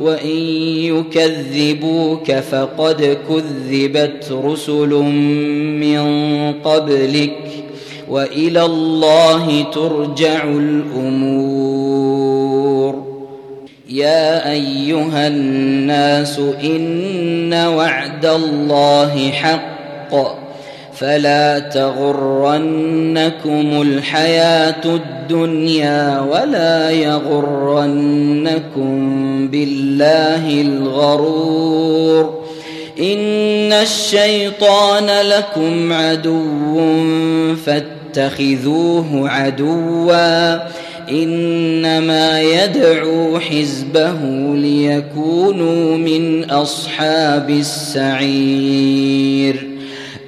وان يكذبوك فقد كذبت رسل من قبلك والى الله ترجع الأمور يا ايها الناس ان وعد الله حق فلا تغرنكم الحياة الدنيا ولا يغرنكم بالله الغرور إن الشيطان لكم عدو فاتخذوه عدوا إنما يدعو حزبه ليكونوا من أصحاب السعير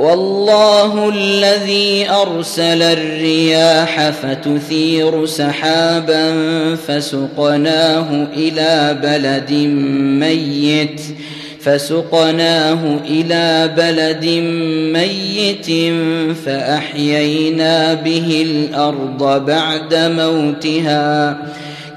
والله الذي أرسل الرياح فتثير سحابا فسقناه إلى بلد ميت فسقناه إلى بلد ميت فأحيينا به الأرض بعد موتها.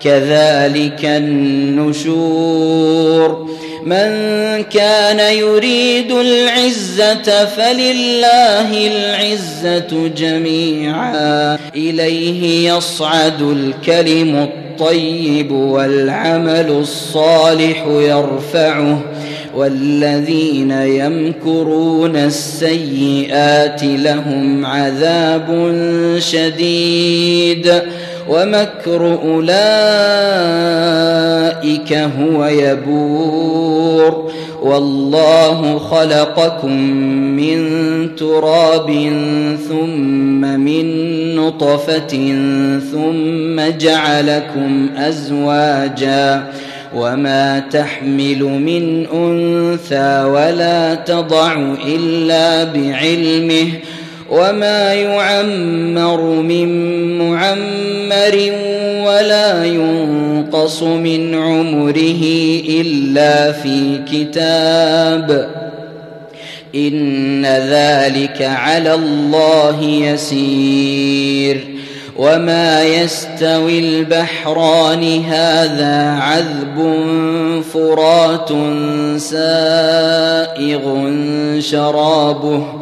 كذلك النشور. من كان يريد العزة فلله العزة جميعا. إليه يصعد الكلم الطيب والعمل الصالح يرفعه. والذين يمكرون السيئات لهم عذاب شديد. ومكر أولئك هو يبور. والله خلقكم من تراب ثم من نطفة ثم جعلكم أزواجا. وما تحمل من أنثى ولا تضع إلا بعلمه. وما يعمر من معمر ولا ينقص من عمره إلا في كتاب. إن ذلك على الله يسير. وما يستوي البحران هذا عذب فرات سائغ شرابه.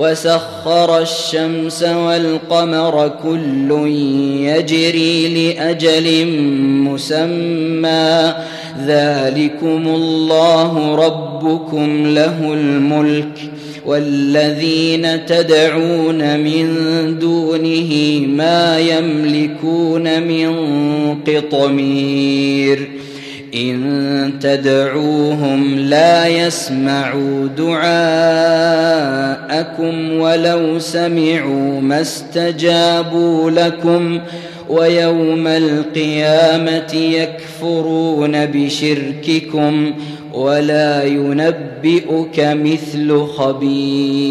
وسخر الشمس والقمر كل يجري لأجل مسمى. ذلكم الله ربكم له الملك. والذين تدعون من دونه ما يملكون من قطمير. إن تدعوهم لا يسمعوا دعاءكم ولو سمعوا ما استجابوا لكم ويوم القيامة يكفرون بشرككم ولا ينبئك مثل خبير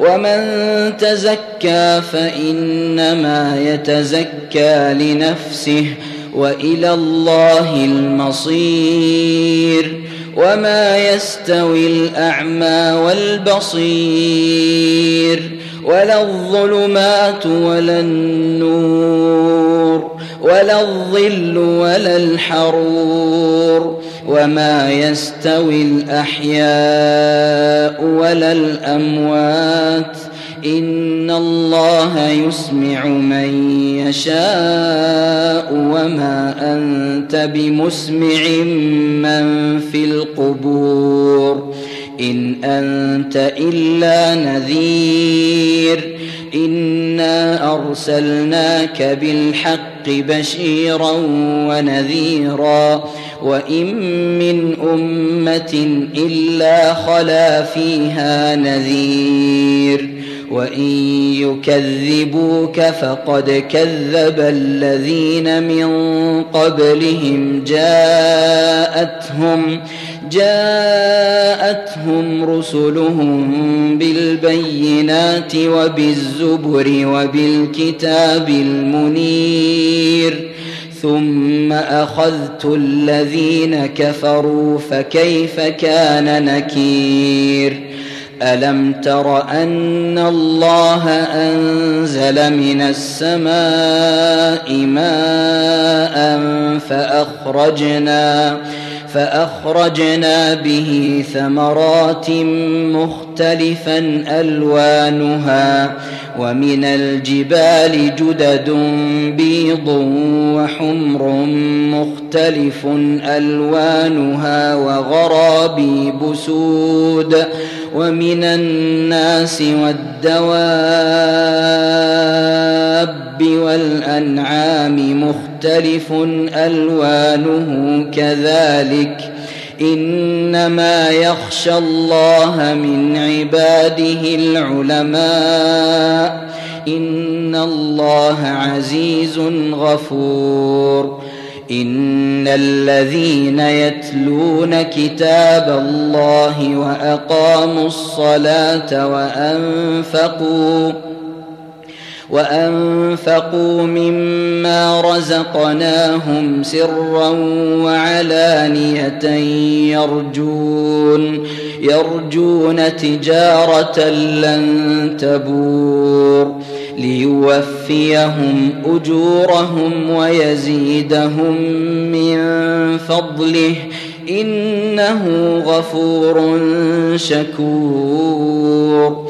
ومن تزكى فانما يتزكى لنفسه والى الله المصير وما يستوي الاعمى والبصير ولا الظلمات ولا النور ولا الظل ولا الحرور وما يستوي الأحياء ولا الأموات. إن الله يسمع من يشاء وما أنت بمسمع من في القبور. إن أنت إلا نذير. إنا أرسلناك بالحق بشيرا ونذيرا. وان من امه الا خلا فيها نذير وان يكذبوك فقد كذب الذين من قبلهم جاءتهم جاءتهم رسلهم بالبينات وبالزبر وبالكتاب المنير ثم أخذت الذين كفروا فكيف كان نكير؟ ألم تر أن الله أنزل من السماء ماء فأخرجنا فأخرجنا به ثمرات مختلفا ألوانها ومن الجبال جدد بيض وحمر مختلف ألوانها وغرابيب سود ومن الناس والدواب والأنعام مختلف ألوانه كذلك. إنما يخشى الله من عباده العلماء. إن الله عزيز غفور. إن الذين يتلون كتاب الله وأقاموا الصلاة وأنفقوا وأنفقوا مما رزقناهم سرا وعلانية يرجون يرجون تجارة لن تبور ليوفيهم أجورهم ويزيدهم من فضله. إنه غفور شكور.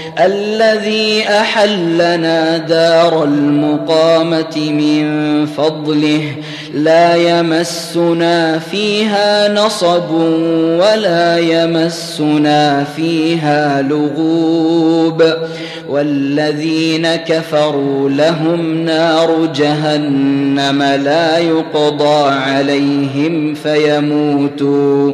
الذي أحلنا دار المقامة من فضله لا يمسنا فيها نصب ولا يمسنا فيها لغوب والذين كفروا لهم نار جهنم لا يقضى عليهم فيموتوا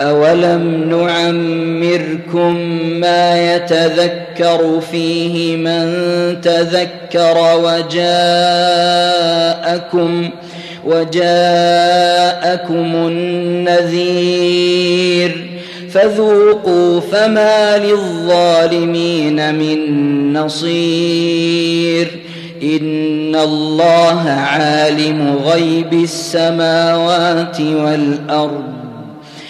أولم نعمركم ما يتذكر فيه من تذكر وجاءكم وجاءكم النذير فذوقوا فما للظالمين من نصير ان الله عالم غيب السماوات والارض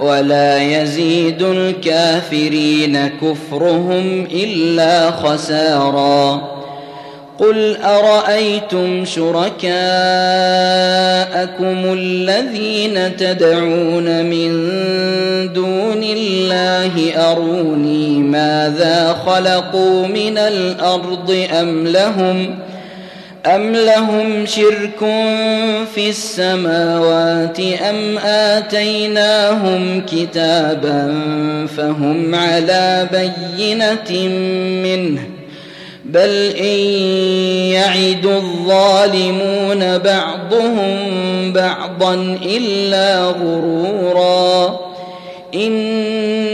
ولا يزيد الكافرين كفرهم إلا خسارا. قل أرأيتم شركاءكم الذين تدعون من دون الله أروني ماذا خلقوا من الأرض أم لهم أم لهم شرك في السماوات أم آتيناهم كتابا فهم على بينة منه بل إن يعد الظالمون بعضهم بعضا إلا غرورا إن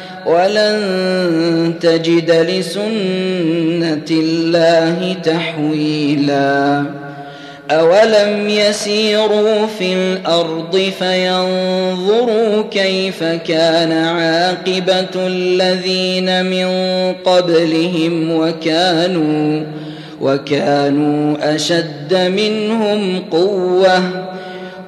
ولن تجد لسنة الله تحويلا. أولم يسيروا في الأرض فينظروا كيف كان عاقبة الذين من قبلهم وكانوا وكانوا أشد منهم قوة.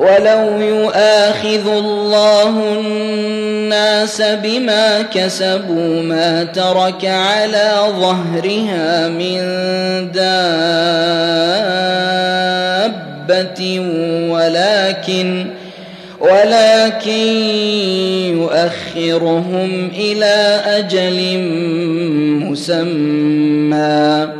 ولو يؤاخذ الله الناس بما كسبوا ما ترك على ظهرها من دابة ولكن ولكن يؤخرهم إلى أجل مسمى